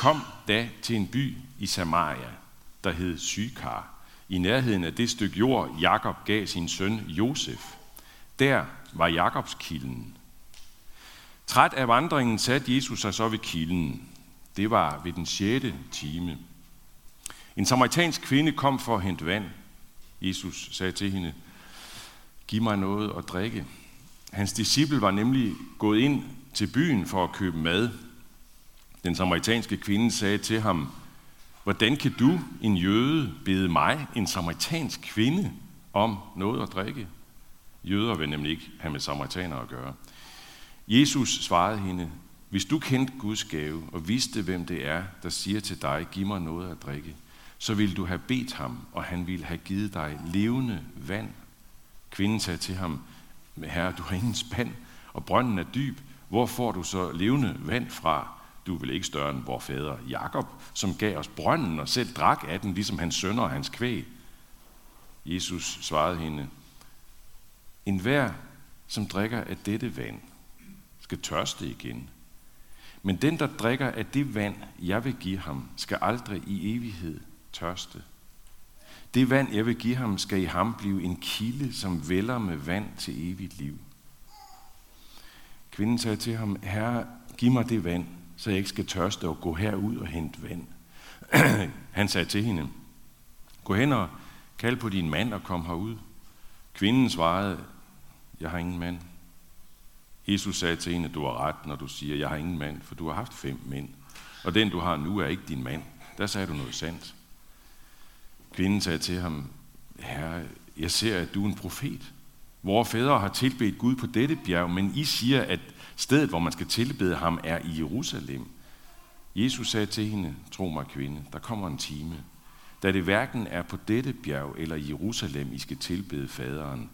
kom da til en by i Samaria, der hed Sykar, i nærheden af det stykke jord, Jakob gav sin søn Josef. Der var Jakobs kilden. Træt af vandringen satte Jesus sig så ved kilden. Det var ved den sjette time. En samaritansk kvinde kom for at hente vand. Jesus sagde til hende, giv mig noget at drikke. Hans disciple var nemlig gået ind til byen for at købe mad. Den samaritanske kvinde sagde til ham, hvordan kan du, en jøde, bede mig, en samaritansk kvinde, om noget at drikke? Jøder vil nemlig ikke have med samaritanere at gøre. Jesus svarede hende, hvis du kendte Guds gave og vidste, hvem det er, der siger til dig, giv mig noget at drikke, så ville du have bedt ham, og han ville have givet dig levende vand. Kvinden sagde til ham, herre, du har ingen spand, og brønden er dyb. Hvor får du så levende vand fra? Du er vel ikke større end vor fader Jakob, som gav os brønden og selv drak af den, ligesom hans sønner og hans kvæg. Jesus svarede hende, en hver, som drikker af dette vand, skal tørste igen. Men den, der drikker af det vand, jeg vil give ham, skal aldrig i evighed tørste. Det vand, jeg vil give ham, skal i ham blive en kilde, som vælger med vand til evigt liv. Kvinden sagde til ham, Herre, giv mig det vand, så jeg ikke skal tørste og gå herud og hente vand. Han sagde til hende, gå hen og kald på din mand og kom herud. Kvinden svarede, jeg har ingen mand. Jesus sagde til hende, du har ret, når du siger, jeg har ingen mand, for du har haft fem mænd. Og den, du har nu, er ikke din mand. Der sagde du noget sandt. Kvinden sagde til ham, Herre, jeg ser, at du er en profet. Vore fædre har tilbedt Gud på dette bjerg, men I siger, at stedet, hvor man skal tilbede ham, er i Jerusalem. Jesus sagde til hende, tro mig kvinde, der kommer en time, da det hverken er på dette bjerg eller i Jerusalem, I skal tilbede faderen.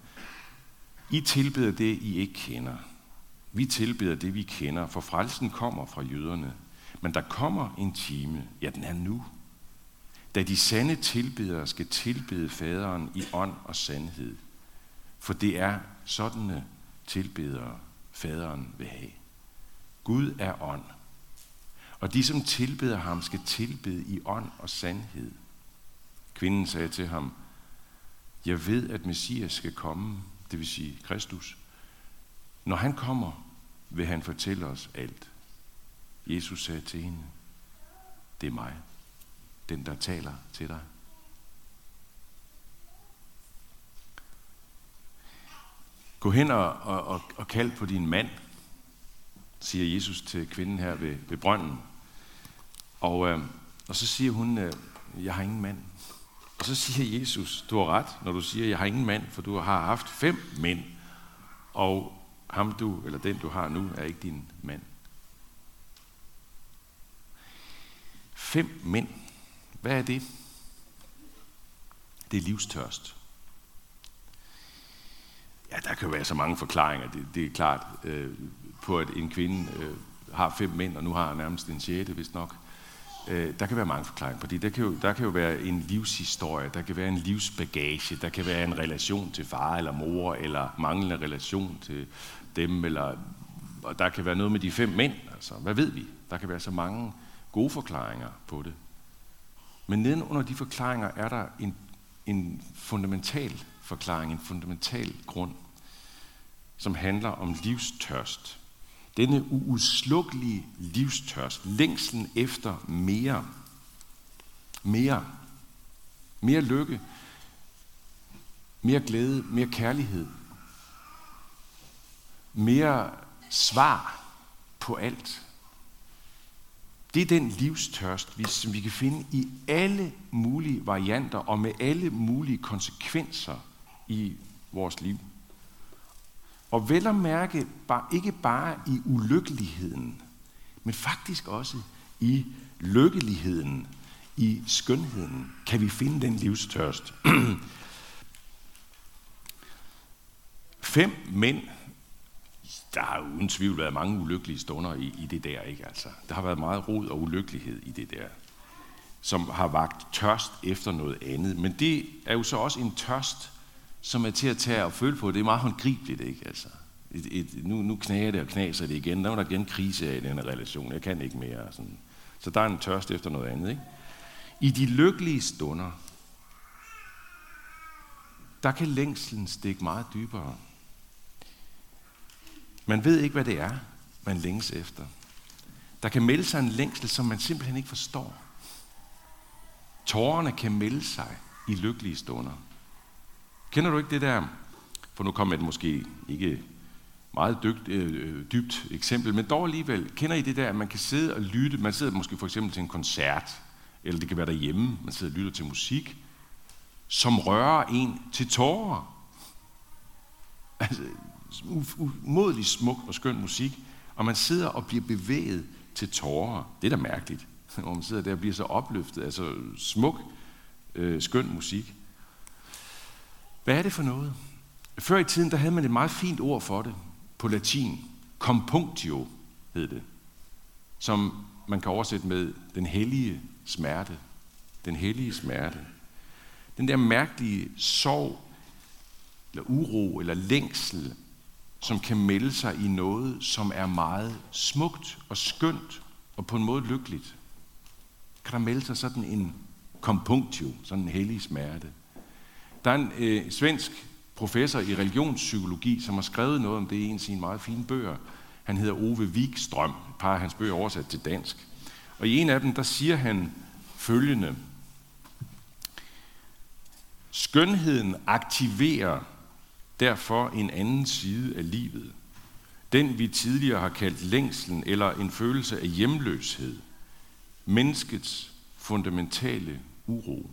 I tilbeder det, I ikke kender. Vi tilbeder det, vi kender, for frelsen kommer fra jøderne. Men der kommer en time, ja den er nu, da de sande tilbedere skal tilbede faderen i ånd og sandhed. For det er sådanne tilbedere, faderen vil have. Gud er ånd. Og de, som tilbeder ham, skal tilbede i ånd og sandhed. Kvinden sagde til ham, jeg ved, at Messias skal komme, det vil sige Kristus. Når han kommer, vil han fortælle os alt. Jesus sagde til hende, det er mig, den der taler til dig. Gå hen og, og, og, og kald på din mand, siger Jesus til kvinden her ved, ved brønden. Og, øh, og så siger hun, øh, jeg har ingen mand. Og så siger Jesus, du har ret, når du siger, jeg har ingen mand, for du har haft fem mænd, og ham du, eller den du har nu, er ikke din mand. Fem mænd. Hvad er det? Det er livstørst. Ja, der kan være så mange forklaringer. Det, det er klart øh, på, at en kvinde øh, har fem mænd, og nu har nærmest en sjette, hvis nok. Øh, der kan være mange forklaringer fordi det. Der kan, jo, der kan jo være en livshistorie, der kan være en livsbagage, der kan være en relation til far eller mor, eller manglende relation til dem, eller og der kan være noget med de fem mænd. Altså, hvad ved vi? Der kan være så mange gode forklaringer på det. Men nedenunder de forklaringer er der en, en fundamental forklaring, en fundamental grund, som handler om livstørst. Denne uudslukkelige livstørst, længslen efter mere, mere, mere lykke, mere glæde, mere kærlighed, mere svar på alt. Det er den livstørst, som vi kan finde i alle mulige varianter og med alle mulige konsekvenser i vores liv. Og vel at mærke, ikke bare i ulykkeligheden, men faktisk også i lykkeligheden, i skønheden, kan vi finde den livstørst. Fem mænd, der har uden tvivl været mange ulykkelige stunder i, i det der, ikke altså. Der har været meget rod og ulykkelighed i det der, som har vagt tørst efter noget andet. Men det er jo så også en tørst, som er til at tage og føle på. Det er meget håndgribeligt, ikke? Altså, et, et, nu, nu knager det og knaser det igen. Der var der igen krise af i denne relation. Jeg kan ikke mere. Sådan. Så der er en tørst efter noget andet. Ikke? I de lykkelige stunder, der kan længslen stikke meget dybere. Man ved ikke, hvad det er, man længes efter. Der kan melde sig en længsel, som man simpelthen ikke forstår. Tårerne kan melde sig i lykkelige stunder. Kender du ikke det der? For nu kommer et måske ikke meget dygt, øh, øh, dybt eksempel, men dog alligevel. Kender I det der, at man kan sidde og lytte? Man sidder måske for eksempel til en koncert, eller det kan være derhjemme, man sidder og lytter til musik, som rører en til tårer. Altså, umådelig smuk og skøn musik, og man sidder og bliver bevæget til tårer. Det er da mærkeligt, hvor man sidder der og bliver så opløftet. Altså smuk, øh, skøn musik. Hvad er det for noget? Før i tiden, der havde man et meget fint ord for det på latin. Compunctio hed det. Som man kan oversætte med den hellige smerte. Den hellige smerte. Den der mærkelige sorg, eller uro, eller længsel, som kan melde sig i noget, som er meget smukt og skønt og på en måde lykkeligt. Kan der melde sig sådan en compunctio, sådan en hellig smerte. Der er en øh, svensk professor i religionspsykologi, som har skrevet noget om det i en af sine meget fine bøger. Han hedder Ove Wikstrøm, et par af hans bøger oversat til dansk. Og i en af dem, der siger han følgende. Skønheden aktiverer derfor en anden side af livet. Den vi tidligere har kaldt længslen eller en følelse af hjemløshed. Menneskets fundamentale uro.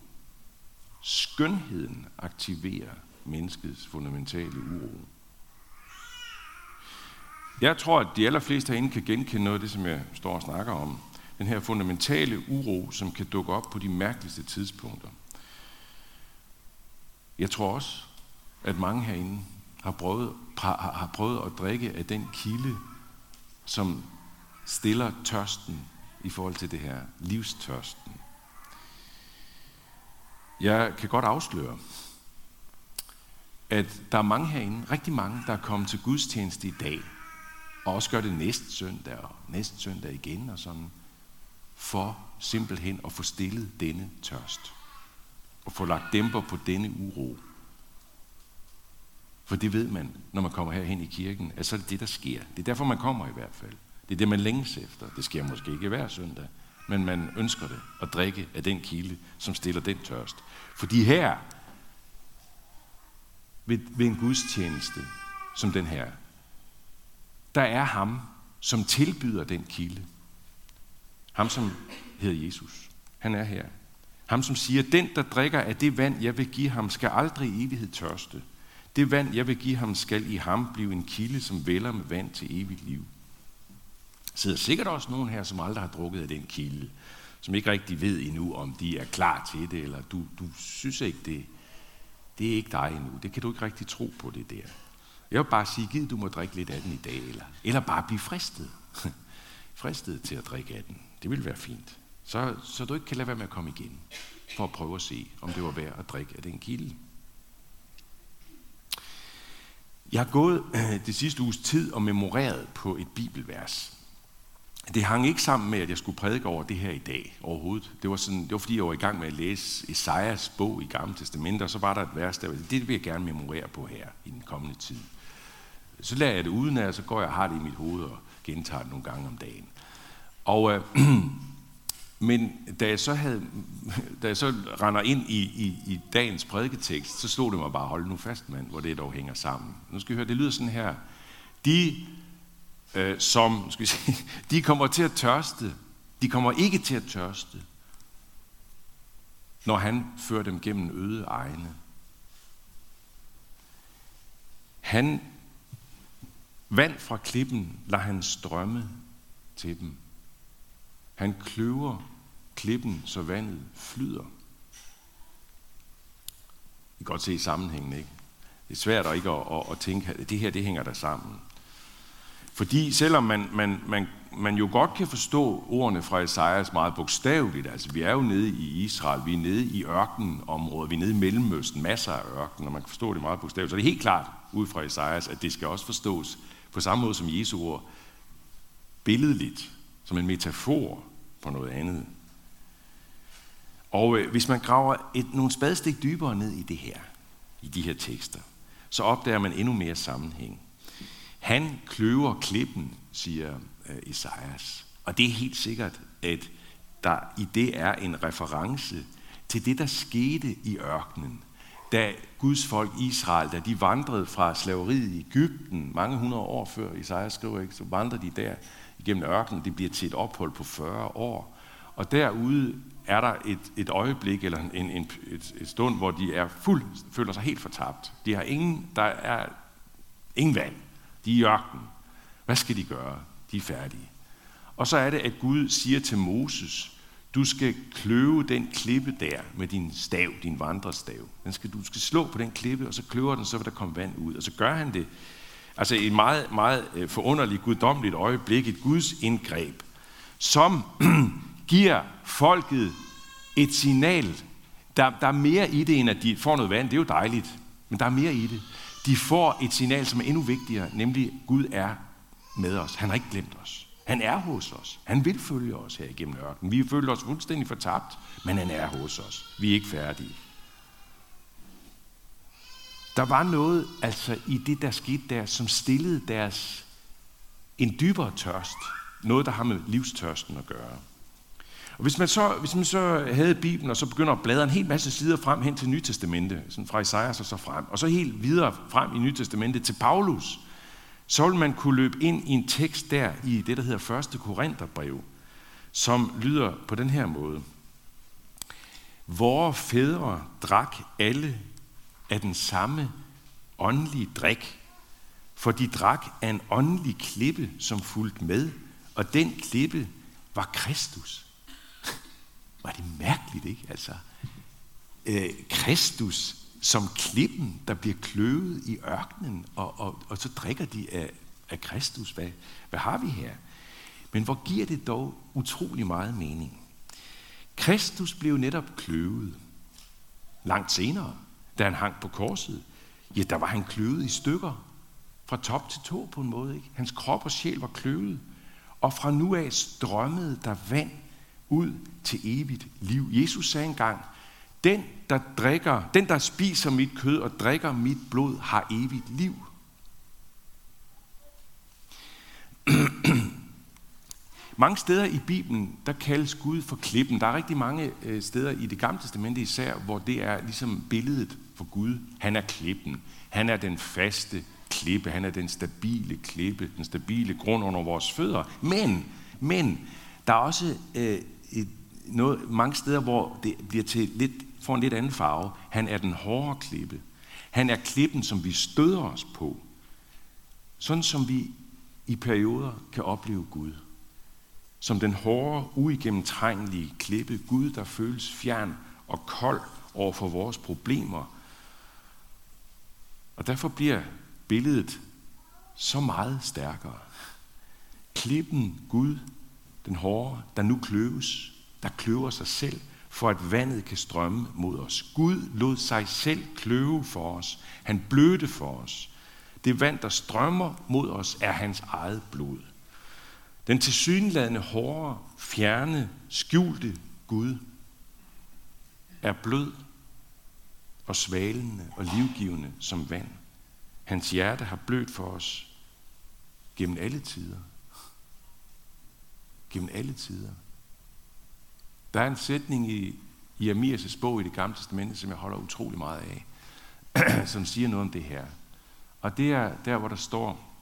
Skønheden aktiverer menneskets fundamentale uro. Jeg tror, at de allerfleste herinde kan genkende noget af det, som jeg står og snakker om. Den her fundamentale uro, som kan dukke op på de mærkeligste tidspunkter. Jeg tror også, at mange herinde har prøvet, har prøvet at drikke af den kilde, som stiller tørsten i forhold til det her, livstørsten. Jeg kan godt afsløre, at der er mange herinde, rigtig mange, der er kommet til gudstjeneste i dag, og også gør det næste søndag og næste søndag igen og sådan, for simpelthen at få stillet denne tørst. Og få lagt dæmper på denne uro. For det ved man, når man kommer herhen i kirken, at så er det det, der sker. Det er derfor, man kommer i hvert fald. Det er det, man længes efter. Det sker måske ikke hver søndag, men man ønsker det at drikke af den kilde, som stiller den tørst. Fordi her, ved, ved en gudstjeneste som den her, der er ham, som tilbyder den kilde. Ham, som hedder Jesus. Han er her. Ham, som siger, den, der drikker af det vand, jeg vil give ham, skal aldrig i evighed tørste. Det vand, jeg vil give ham, skal i ham blive en kilde, som vælger med vand til evigt liv. Sidder sikkert også nogen her, som aldrig har drukket af den kilde, som ikke rigtig ved endnu, om de er klar til det, eller du, du synes ikke, det, det er ikke dig endnu. Det kan du ikke rigtig tro på, det der. Jeg vil bare sige, giv du må drikke lidt af den i dag, eller, eller bare blive fristet. fristet til at drikke af den. Det vil være fint. Så, så du ikke kan lade være med at komme igen, for at prøve at se, om det var værd at drikke af den kilde. Jeg har gået øh, det sidste uges tid og memoreret på et bibelvers. Det hang ikke sammen med, at jeg skulle prædike over det her i dag overhovedet. Det var, sådan, det var fordi, jeg var i gang med at læse Esajas bog i Gamle Testament, og så var der et vers, der det vil jeg gerne memorere på her i den kommende tid. Så lader jeg det uden af, så går jeg og har det i mit hoved og gentager det nogle gange om dagen. Og, øh, men da jeg så, havde, da jeg så render ind i, i, i dagens prædiketekst, så stod det mig bare, hold nu fast mand, hvor det dog hænger sammen. Nu skal I høre, det lyder sådan her. De øh, som skal vi sige, de kommer til at tørste. De kommer ikke til at tørste, når han fører dem gennem øde egne. Han vand fra klippen lader han strømme til dem. Han kløver klippen, så vandet flyder. I kan godt se sammenhængen, ikke? Det er svært at ikke at, at, at tænke, at det her det hænger der sammen. Fordi selvom man, man, man, man jo godt kan forstå ordene fra Esajas meget bogstaveligt, altså vi er jo nede i Israel, vi er nede i ørkenområdet, vi er nede i Mellemøsten, masser af ørken, og man kan forstå det meget bogstaveligt. Så det er helt klart ud fra Esajas, at det skal også forstås på samme måde som Jesu ord, billedligt, som en metafor på noget andet. Og øh, hvis man graver et, nogle spadestik dybere ned i det her, i de her tekster, så opdager man endnu mere sammenhæng. Han kløver klippen, siger øh, Esajas. Og det er helt sikkert, at der i det er en reference til det, der skete i ørkenen, da Guds folk Israel, da de vandrede fra slaveriet i Ægypten mange hundrede år før Isaias skriver ikke, så vandrede de der igennem ørkenen. Det bliver til et ophold på 40 år. Og derude er der et, et øjeblik eller en, en, et, et stund, hvor de er fuld, føler sig helt fortabt. De har ingen, der er ingen vand. De er i ørkenen. Hvad skal de gøre? De er færdige. Og så er det, at Gud siger til Moses, du skal kløve den klippe der med din stav, din vandrestav. Den skal, du skal slå på den klippe, og så kløver den, så vil der komme vand ud. Og så gør han det. Altså et meget, meget øh, forunderligt, guddommeligt øjeblik, et Guds indgreb, som giver folket et signal. Der, der er mere i det, end at de får noget vand. Det er jo dejligt, men der er mere i det. De får et signal, som er endnu vigtigere, nemlig Gud er med os. Han har ikke glemt os. Han er hos os. Han vil følge os her igennem ørkenen. Vi føler os fuldstændig fortabt, men han er hos os. Vi er ikke færdige. Der var noget altså i det, der skete der, som stillede deres en dybere tørst. Noget, der har med livstørsten at gøre. Og hvis man, så, hvis man så havde Bibelen, og så begynder at bladre en hel masse sider frem hen til Nytestamentet, sådan fra Isaias og så frem, og så helt videre frem i Nytestamentet til Paulus, så vil man kunne løbe ind i en tekst der i det, der hedder 1. Korintherbrev, som lyder på den her måde. Vore fædre drak alle af den samme åndelige drik, for de drak af en åndelig klippe, som fulgte med, og den klippe var Kristus. Var det mærkeligt, ikke? Altså, øh, Kristus som klippen, der bliver kløvet i ørkenen, og, og, og så drikker de af, af Kristus. Hvad, hvad har vi her? Men hvor giver det dog utrolig meget mening? Kristus blev netop kløvet langt senere, da han hang på korset. Ja, der var han kløvet i stykker, fra top til tå på en måde. Ikke? Hans krop og sjæl var kløvet, og fra nu af strømmede der vand ud til evigt liv. Jesus sagde engang, den, der drikker, den, der spiser mit kød og drikker mit blod, har evigt liv. mange steder i Bibelen, der kaldes Gud for klippen. Der er rigtig mange øh, steder i det gamle testamente især, hvor det er ligesom billedet for Gud. Han er klippen. Han er den faste klippe. Han er den stabile klippe, den stabile grund under vores fødder. Men, men der er også øh, et, noget, mange steder, hvor det bliver til lidt får en lidt anden farve. Han er den hårde klippe. Han er klippen, som vi støder os på. Sådan som vi i perioder kan opleve Gud. Som den hårde, uigennemtrængelige klippe. Gud, der føles fjern og kold over for vores problemer. Og derfor bliver billedet så meget stærkere. Klippen, Gud, den hårde, der nu kløves, der kløver sig selv for at vandet kan strømme mod os. Gud lod sig selv kløve for os. Han blødte for os. Det vand, der strømmer mod os, er hans eget blod. Den tilsyneladende hårde, fjerne, skjulte Gud er blød og svalende og livgivende som vand. Hans hjerte har blødt for os gennem alle tider. Gennem alle tider. Der er en sætning i, Jeremias' bog i det gamle testamente, som jeg holder utrolig meget af, som siger noget om det her. Og det er der, hvor der står,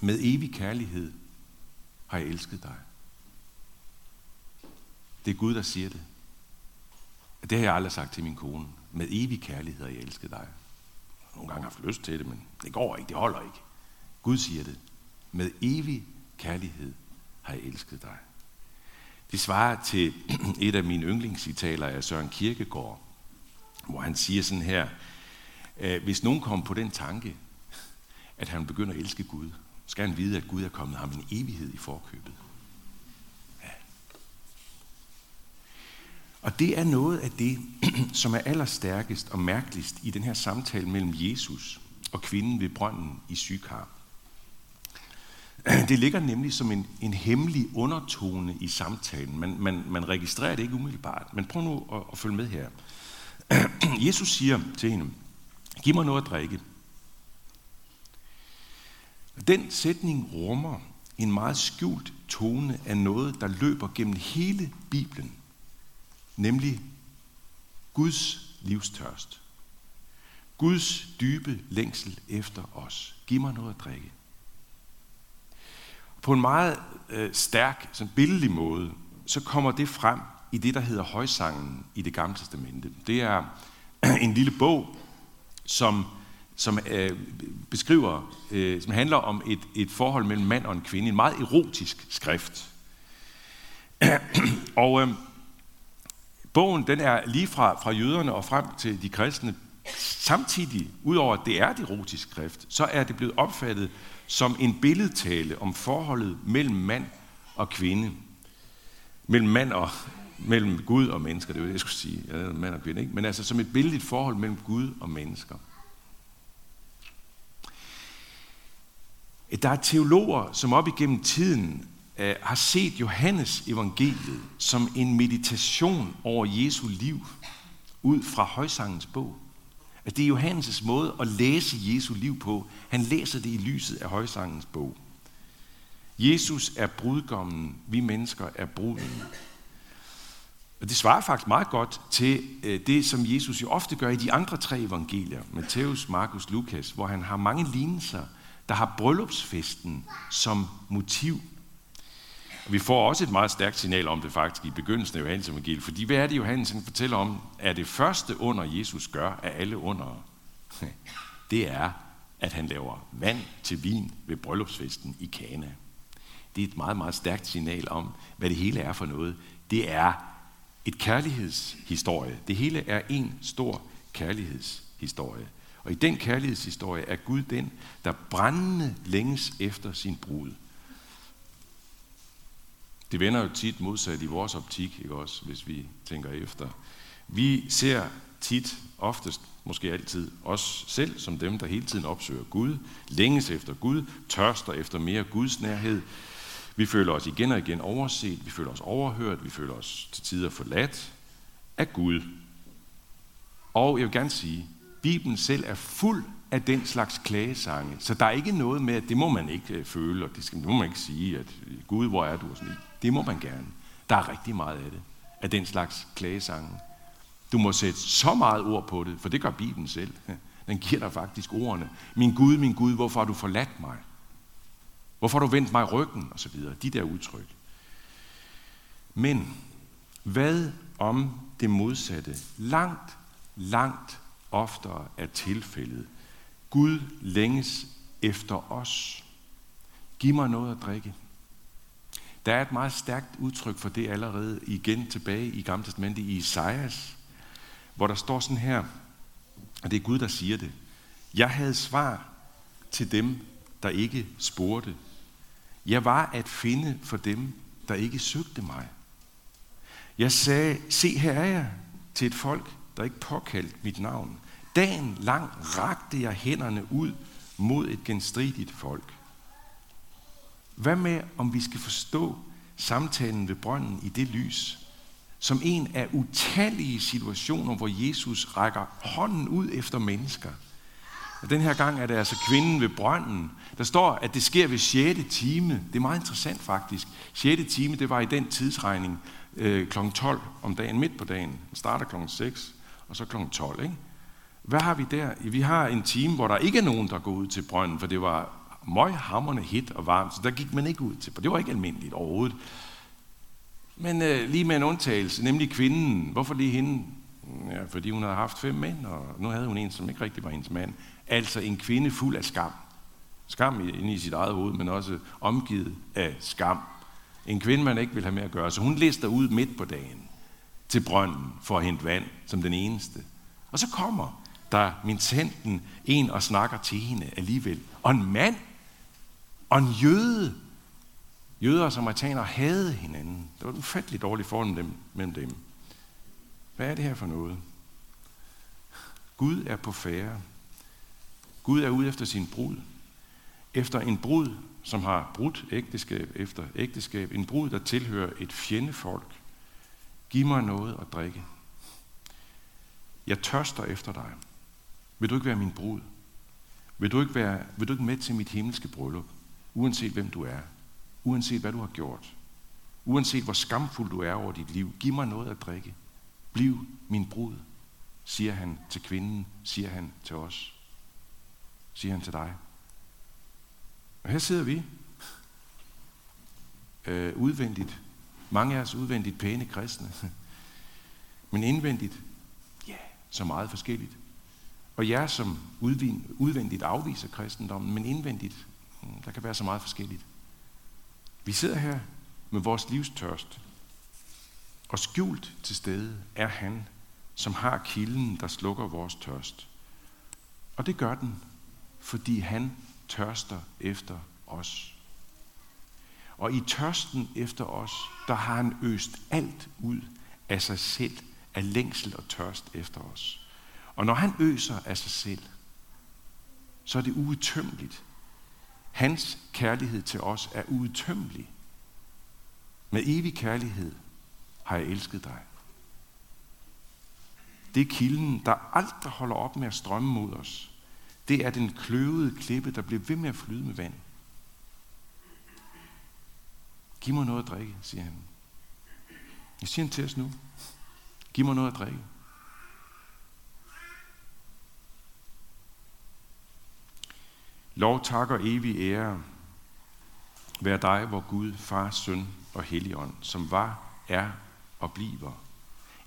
med evig kærlighed har jeg elsket dig. Det er Gud, der siger det. Det har jeg aldrig sagt til min kone. Med evig kærlighed har jeg elsket dig. Nogle gange har jeg haft lyst til det, men det går ikke, det holder ikke. Gud siger det. Med evig kærlighed har jeg elsket dig. Det svarer til et af mine yndlingscitaler af Søren Kierkegaard, hvor han siger sådan her, øh, hvis nogen kommer på den tanke, at han begynder at elske Gud, skal han vide, at Gud er kommet ham en evighed i forkøbet. Ja. Og det er noget af det, som er allerstærkest og mærkeligst i den her samtale mellem Jesus og kvinden ved brønden i Sykar. Det ligger nemlig som en, en hemmelig undertone i samtalen. Man, man, man registrerer det ikke umiddelbart. Men prøv nu at, at følge med her. Jesus siger til hende, giv mig noget at drikke. Den sætning rummer en meget skjult tone af noget, der løber gennem hele Bibelen, nemlig Guds livstørst. Guds dybe længsel efter os. Giv mig noget at drikke. På en meget øh, stærk, sådan billedlig måde, så kommer det frem i det, der hedder højsangen i det gamle testamente. Det er en lille bog, som, som øh, beskriver, øh, som handler om et, et forhold mellem mand og en kvinde. En meget erotisk skrift. og øh, bogen den er lige fra, fra jøderne og frem til de kristne. Samtidig, udover at det er et erotisk skrift, så er det blevet opfattet som en billedtale om forholdet mellem mand og kvinde. Mellem mand og mellem Gud og mennesker, det er jo det, jeg skulle sige. Ja, mand og kvinde, ikke? Men altså som et billedligt forhold mellem Gud og mennesker. Der er teologer, som op igennem tiden øh, har set Johannes evangeliet som en meditation over Jesu liv ud fra højsangens bog. Altså, det er Johannes' måde at læse Jesu liv på. Han læser det i lyset af højsangens bog. Jesus er brudgommen, vi mennesker er bruden. Og det svarer faktisk meget godt til øh, det, som Jesus jo ofte gør i de andre tre evangelier, Matthæus, Markus, Lukas, hvor han har mange lignelser, der har bryllupsfesten som motiv. Vi får også et meget stærkt signal om det faktisk i begyndelsen af Johannes evangeliet, fordi hvad er det, Johannes han fortæller om, er det første under, Jesus gør af alle under? Det er, at han laver vand til vin ved bryllupsfesten i Kana. Det er et meget, meget stærkt signal om, hvad det hele er for noget. Det er et kærlighedshistorie. Det hele er en stor kærlighedshistorie. Og i den kærlighedshistorie er Gud den, der brændende længes efter sin brud. Det vender jo tit modsat i vores optik, ikke også, hvis vi tænker efter. Vi ser tit, oftest, måske altid, os selv som dem, der hele tiden opsøger Gud, længes efter Gud, tørster efter mere Guds nærhed. Vi føler os igen og igen overset, vi føler os overhørt, vi føler os til tider forladt af Gud. Og jeg vil gerne sige, Bibelen selv er fuld af den slags klagesange, så der er ikke noget med, at det må man ikke øh, føle, og det, skal, det må man ikke sige, at øh, Gud, hvor er du? Og sådan det må man gerne. Der er rigtig meget af det, af den slags klagesange. Du må sætte så meget ord på det, for det gør Bibelen selv. Den giver dig faktisk ordene. Min Gud, min Gud, hvorfor har du forladt mig? Hvorfor har du vendt mig ryggen? Og så videre. De der udtryk. Men hvad om det modsatte? Langt, langt oftere er tilfældet. Gud længes efter os. Giv mig noget at drikke. Der er et meget stærkt udtryk for det allerede igen tilbage i Gamle Testamentet i Isaias, hvor der står sådan her, og det er Gud, der siger det. Jeg havde svar til dem, der ikke spurgte. Jeg var at finde for dem, der ikke søgte mig. Jeg sagde, se her er jeg, til et folk, der ikke påkaldte mit navn. Dagen lang rakte jeg hænderne ud mod et genstridigt folk. Hvad med, om vi skal forstå samtalen ved brønden i det lys, som en af utallige situationer, hvor Jesus rækker hånden ud efter mennesker. Og den her gang er det altså kvinden ved brønden. Der står, at det sker ved 6. time. Det er meget interessant faktisk. 6. time, det var i den tidsregning øh, kl. 12 om dagen, midt på dagen. Den starter kl. 6, og så kl. 12. Ikke? Hvad har vi der? Vi har en time, hvor der ikke er nogen, der går ud til brønden, for det var møghamrende hit og varmt, så der gik man ikke ud til. Det var ikke almindeligt overhovedet. Men øh, lige med en undtagelse, nemlig kvinden. Hvorfor lige hende? Ja, fordi hun havde haft fem mænd, og nu havde hun en, som ikke rigtig var hendes mand. Altså en kvinde fuld af skam. Skam inde i sit eget hoved, men også omgivet af skam. En kvinde, man ikke vil have med at gøre. Så hun lister ud midt på dagen til brønden for at hente vand som den eneste. Og så kommer der min senden en og snakker til hende alligevel. Og en mand, og en jøde. Jøder og samaritaner havde hinanden. Det var et ufatteligt dårligt forhold dem, mellem dem. Hvad er det her for noget? Gud er på færre. Gud er ude efter sin brud. Efter en brud, som har brudt ægteskab efter ægteskab, en brud, der tilhører et fjendefolk. Giv mig noget at drikke. Jeg tørster efter dig. Vil du ikke være min brud? Vil du ikke være vil du ikke med til mit himmelske bryllup? Uanset hvem du er. Uanset hvad du har gjort. Uanset hvor skamfuld du er over dit liv. Giv mig noget at drikke. Bliv min brud, siger han til kvinden, siger han til os. Siger han til dig. Og her sidder vi, øh, udvendigt, mange af os udvendigt pæne kristne, men indvendigt, ja, så meget forskelligt. Og jer, som udvendigt afviser kristendommen, men indvendigt, der kan være så meget forskelligt. Vi sidder her med vores livstørst, og skjult til stede er han, som har kilden, der slukker vores tørst. Og det gør den, fordi han tørster efter os. Og i tørsten efter os, der har han øst alt ud af sig selv, af længsel og tørst efter os. Og når han øser af sig selv, så er det uudtømmeligt. Hans kærlighed til os er uudtømmelig. Med evig kærlighed har jeg elsket dig. Det er kilden, der aldrig holder op med at strømme mod os. Det er den kløvede klippe, der bliver ved med at flyde med vand. Giv mig noget at drikke, siger han. Jeg siger han til os nu. Giv mig noget at drikke. Lov, tak og evig ære Vær dig, hvor Gud, Far, Søn og Helligånd, som var, er og bliver.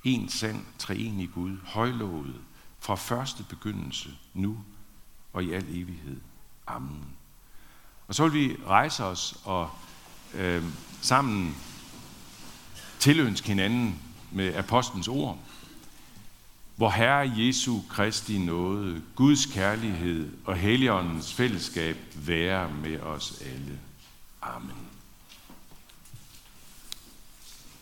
En sand, treenig Gud, højlovet, fra første begyndelse, nu og i al evighed. Amen. Og så vil vi rejse os og øh, sammen tilønske hinanden med apostlens ord. Hvor Herre Jesu Kristi nåde, Guds kærlighed og Helligåndens fællesskab være med os alle. Amen.